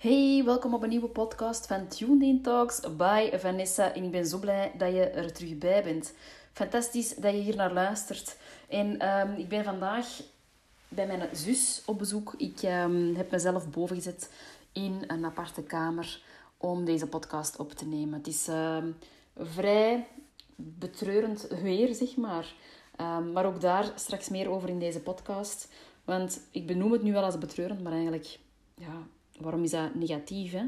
Hey, welkom op een nieuwe podcast van Tuned In Talks by Vanessa. En ik ben zo blij dat je er terug bij bent. Fantastisch dat je hier naar luistert. En ehm, ik ben vandaag bij mijn zus op bezoek. Ik um, heb mezelf boven gezet in een aparte kamer om deze podcast op te nemen. Het is ehm, vrij betreurend weer, zeg maar. maar ook daar straks meer over in deze podcast. Want ik benoem het nu wel als betreurend, maar eigenlijk ja, waarom is dat negatief? Hè?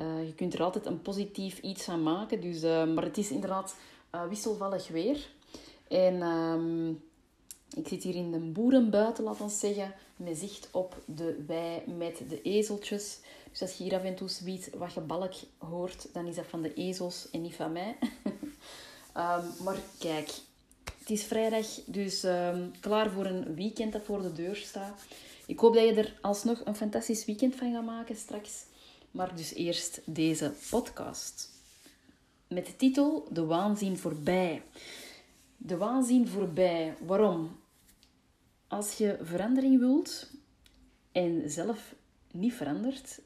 Uh, je kunt er altijd een positief iets van maken. Dus, uh, maar het is inderdaad uh, wisselvallig weer. En ehm, ik zit hier in de boerenbuiten, laten we zeggen, met zicht op de wei met de ezeltjes. Dus als je hier af en toe zoiets wat gebalk hoort, dan is dat van de ezels en niet van mij. um, maar kijk, het is vrijdag, dus um, klaar voor een weekend dat voor de deur staat. Ik hoop dat je er alsnog een fantastisch weekend van gaat maken straks. Maar dus eerst deze podcast. Met de titel De waanzin voorbij. De waanzin voorbij. Waarom? Als je verandering wilt en zelf niet verandert,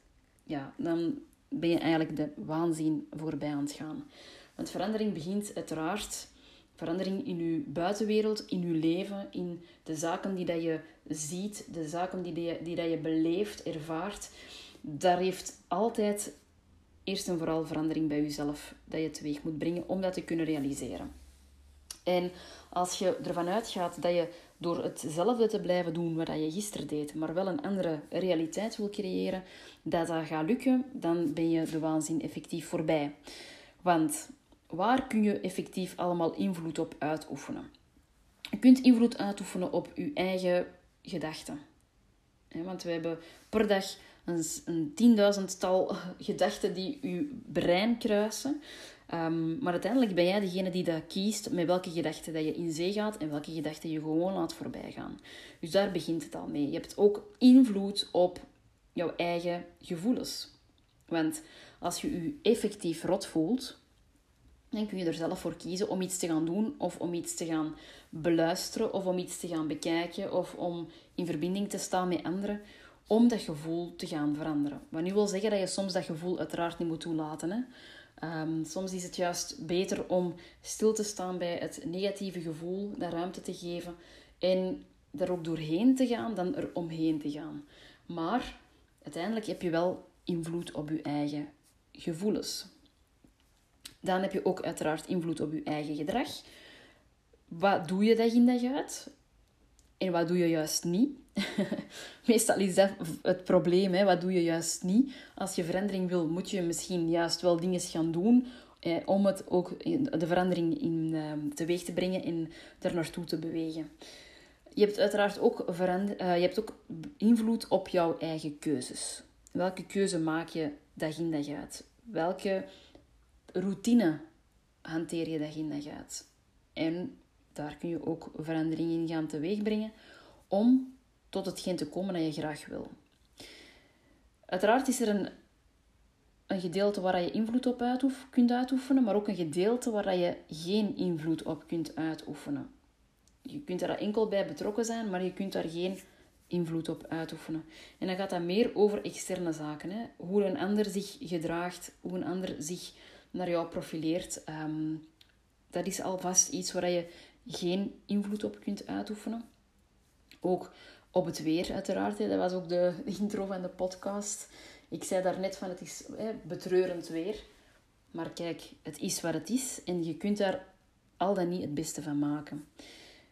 ja, dan ben je eigenlijk de waanzin voorbij aan het gaan. Want verandering begint uiteraard verandering in je buitenwereld, in je leven, in de zaken die dat je ziet, de zaken die, die, die dat je beleeft, ervaart. Daar heeft altijd eerst en vooral verandering bij jezelf dat je teweeg moet brengen om dat te kunnen realiseren. En als je ervan uitgaat dat je door hetzelfde te blijven doen wat je gisteren deed, maar wel een andere realiteit wil creëren, dat dat gaat lukken, dan ben je de waanzin effectief voorbij. Want waar kun je effectief allemaal invloed op uitoefenen? Je kunt invloed uitoefenen op je eigen gedachten. Want we hebben per dag een, een tienduizendtal gedachten die je brein kruisen. Um, maar uiteindelijk ben jij degene die dat kiest met welke gedachten dat je in zee gaat en welke gedachten je gewoon laat voorbij gaan. Dus daar begint het al mee. Je hebt ook invloed op jouw eigen gevoelens. Want als je je effectief rot voelt, dan kun je er zelf voor kiezen om iets te gaan doen of om iets te gaan beluisteren of om iets te gaan bekijken of om in verbinding te staan met anderen om dat gevoel te gaan veranderen. Wat nu wil zeggen dat je soms dat gevoel uiteraard niet moet toelaten. Hè? Um, soms is het juist beter om stil te staan bij het negatieve gevoel, daar ruimte te geven en er ook doorheen te gaan dan er omheen te gaan. Maar uiteindelijk heb je wel invloed op je eigen gevoelens. Dan heb je ook uiteraard invloed op je eigen gedrag. Wat doe je dag in dag uit? En wat doe je juist niet? Meestal is dat het probleem. Hè? Wat doe je juist niet? Als je verandering wil, moet je misschien juist wel dingen gaan doen eh, om het ook de verandering in eh, teweeg te brengen en er naartoe te bewegen. Je hebt uiteraard ook, verander, uh, je hebt ook invloed op jouw eigen keuzes. Welke keuze maak je dag in dag uit? Welke routine hanteer je dag in dag uit. En daar kun je ook verandering in gaan teweegbrengen om tot hetgeen te komen dat je graag wil. Uiteraard is er een, een gedeelte waar je invloed op uitoef, kunt uitoefenen, maar ook een gedeelte waar je geen invloed op kunt uitoefenen. Je kunt er enkel bij betrokken zijn, maar je kunt daar geen invloed op uitoefenen. En dan gaat dat meer over externe zaken. Hè? Hoe een ander zich gedraagt, hoe een ander zich naar jou profileert, ehm, dat is alvast iets waar je geen invloed op kunt uitoefenen. Ook op het weer, uiteraard. Hè. Dat was ook de intro van de podcast. Ik zei daarnet van het is hè, betreurend weer. Maar kijk, het is wat het is en je kunt daar al dan niet het beste van maken.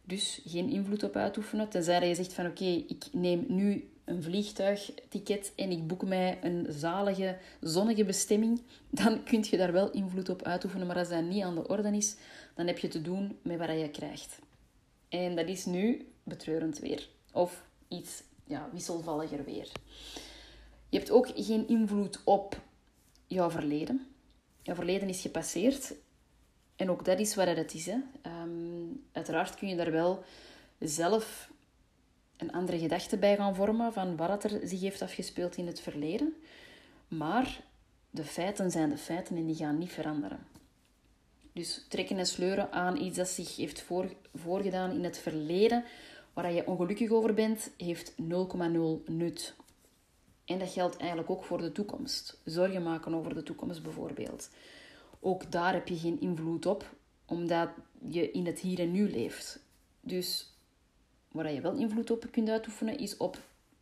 Dus geen invloed op uitoefenen. Tenzij je zegt van oké, ik neem nu een vliegtuigticket en ik boek mij een zalige, zonnige bestemming, dan kun je daar wel invloed op uitoefenen. Maar als dat niet aan de orde is, dan heb je te doen met wat je krijgt. En dat is nu betreurend weer. Of iets ja, wisselvalliger weer. Je hebt ook geen invloed op jouw verleden. Jouw verleden is gepasseerd. En ook dat is wat het is. Hè. Ehm, uiteraard kun je daar wel zelf een andere gedachte bij gaan vormen van wat er zich heeft afgespeeld in het verleden. Maar de feiten zijn de feiten en die gaan niet veranderen. Dus trekken en sleuren aan iets dat zich heeft voor, voorgedaan in het verleden, waar je ongelukkig over bent, heeft 0,0 nut. En dat geldt eigenlijk ook voor de toekomst. Zorgen maken over de toekomst bijvoorbeeld. Ook daar heb je geen invloed op, omdat je in het hier en nu leeft. Dus waar je wel invloed op kunt uitoefenen, is op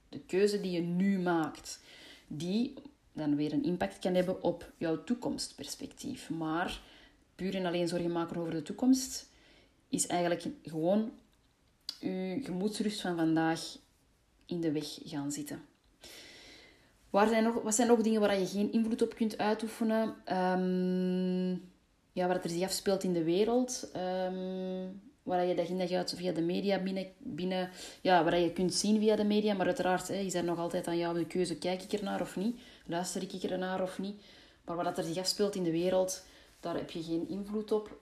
de keuze die je nu maakt. Die dan weer een impact kan hebben op jouw toekomstperspectief. Maar puur en alleen zorgen maken over de toekomst is eigenlijk gewoon je gemoedsrust van vandaag in de weg gaan zitten. Waar zijn nog, wat zijn nog dingen waar je geen invloed op kunt uitoefenen? Um, ja, wat er zich afspeelt in de wereld. Um, waar je dag in dag uit via de media binnen, binnen ja, waar je kunt zien via de media. Maar uiteraard hè, is er nog altijd aan jou de keuze, kijk ik er naar of niet? Luister ik er naar of niet? Maar wat er zich afspeelt in de wereld, daar heb je geen invloed op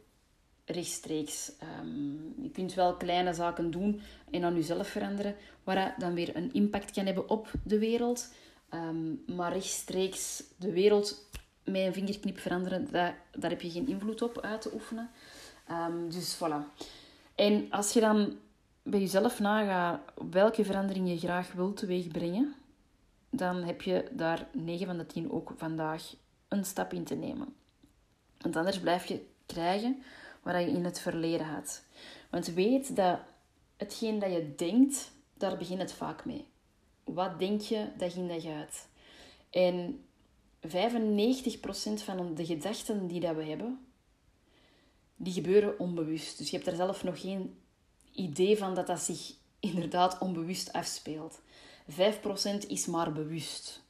rechtstreeks. Um, je kunt wel kleine zaken doen en aan jezelf veranderen, waar dan weer een impact kan hebben op de wereld. Um, maar rechtstreeks de wereld met een vingerknip veranderen, daar, daar heb je geen invloed op uit te oefenen. Um, dus voilà. En als je dan bij jezelf nagaat welke verandering je graag wilt teweegbrengen, dan heb je daar 9 van de 10 ook vandaag een stap in te nemen. Want anders blijf je krijgen wat je in het verleden had. Want weet dat hetgeen dat je denkt, daar begint het vaak mee. Wat denk je dag in dag uit? En 95% van de gedachten die dat we hebben, die gebeuren onbewust. Dus je hebt er zelf nog geen idee van dat dat zich inderdaad onbewust afspeelt. 5% is maar bewust.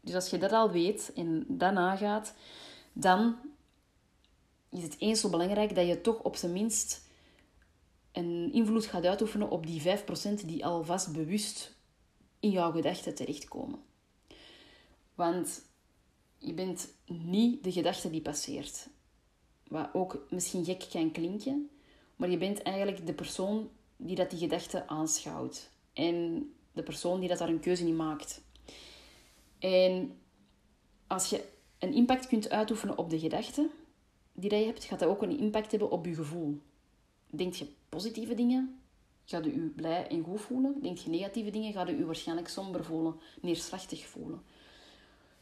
Dus als je dat al weet en dat nagaat, dan is het eens zo belangrijk dat je toch op zijn minst een invloed gaat uitoefenen op die 5% die alvast bewust in jouw gedachten terechtkomen. Want je bent niet de gedachte die passeert. Wat ook misschien gek kan klinken, maar je bent eigenlijk de persoon die dat die gedachte aanschouwt. En de persoon die dat daar een keuze in maakt. En als je een impact kunt uitoefenen op de gedachte die dat je hebt, gaat dat ook een impact hebben op je gevoel. Denk je positieve dingen, gaat u je blij en goed voelen. Denk je negatieve dingen, gaat u je waarschijnlijk somber voelen, neerslachtig voelen.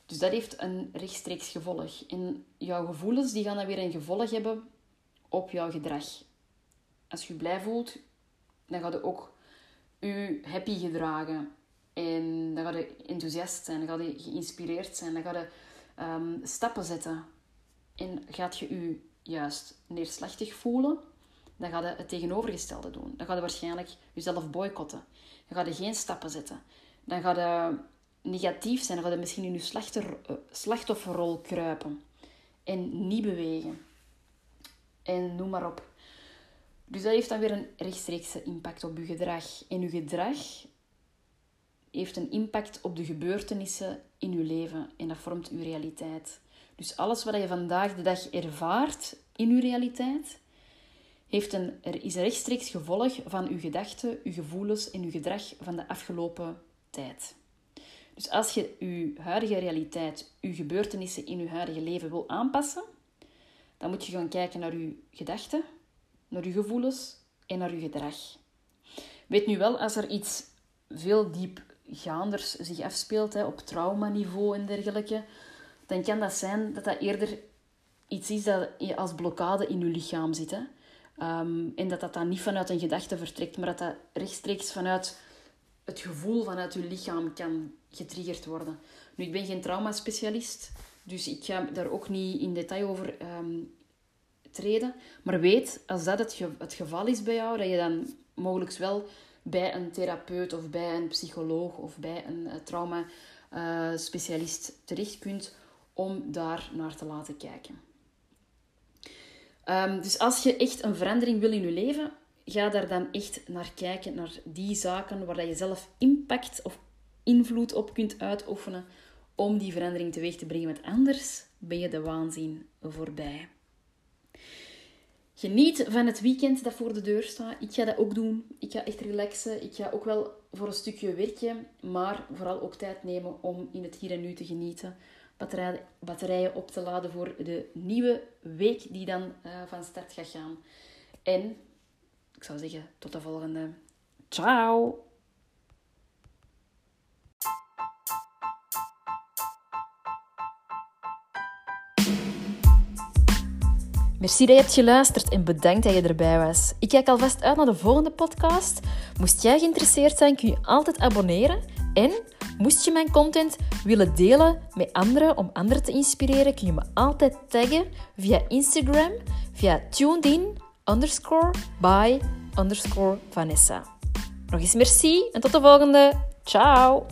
Dus dat heeft een rechtstreeks gevolg. En jouw gevoelens die gaan dan weer een gevolg hebben op jouw gedrag. Als je je blij voelt, dan gaat je ook je happy gedragen. En dan ga je enthousiast zijn, dan ga je geïnspireerd zijn, dan ga je ehm, stappen zetten. En gaat je je juist neerslachtig voelen, dan ga je het tegenovergestelde doen. Dan ga je waarschijnlijk jezelf boycotten. Dan ga je geen stappen zetten. Dan ga je negatief zijn, ga je misschien in je eh, slachtofferrol kruipen. En niet bewegen. En noem maar op. Dus dat heeft dan weer een rechtstreekse impact op je gedrag. En je gedrag heeft een impact op de gebeurtenissen in je leven en dat vormt je realiteit. Dus alles wat je vandaag de dag ervaart in je realiteit, heeft een, er is een rechtstreeks gevolg van je gedachten, je gevoelens en je gedrag van de afgelopen tijd. Dus als je je huidige realiteit, je gebeurtenissen in je huidige leven wil aanpassen, dan moet je gaan kijken naar je gedachten, naar je gevoelens en naar je gedrag. Weet nu wel, als er iets veel diepgaanders zich afspeelt, hè, op traumaniveau en dergelijke, dan kan dat zijn dat dat eerder iets is dat als blokkade in je lichaam zit. Hè. Um, en dat dat dan niet vanuit een gedachte vertrekt, maar dat dat rechtstreeks vanuit het gevoel vanuit je lichaam kan getriggerd worden. Nu, ik ben geen traumaspecialist, dus ik ga daar ook niet in detail over um, treden. Maar weet, als dat het, het geval is bij jou, dat je dan mogelijk wel bij een therapeut of bij een psycholoog of bij een uh, traumaspecialist uh, terecht kunt om daar naar te laten kijken. Um, dus als je echt een verandering wil in je leven, ga daar dan echt naar kijken, naar die zaken waar je zelf impact of invloed op kunt uitoefenen om die verandering teweeg te brengen. Want anders ben je de waanzin voorbij. Geniet van het weekend dat voor de deur staat. Ik ga dat ook doen. Ik ga echt relaxen. Ik ga ook wel voor een stukje werken, maar vooral ook tijd nemen om in het hier en nu te genieten. Batterijen op te laden voor de nieuwe week die dan uh, van start gaat gaan. En ik zou zeggen, tot de volgende. Ciao! Merci dat je hebt geluisterd en bedankt dat je erbij was. Ik kijk alvast uit naar de volgende podcast. Moest jij geïnteresseerd zijn, kun je altijd abonneren. En moest je mijn content willen delen met anderen om anderen te inspireren, kun je me altijd taggen via Instagram, via tunedin underscore by underscore Vanessa. Nog eens merci en tot de volgende. Ciao!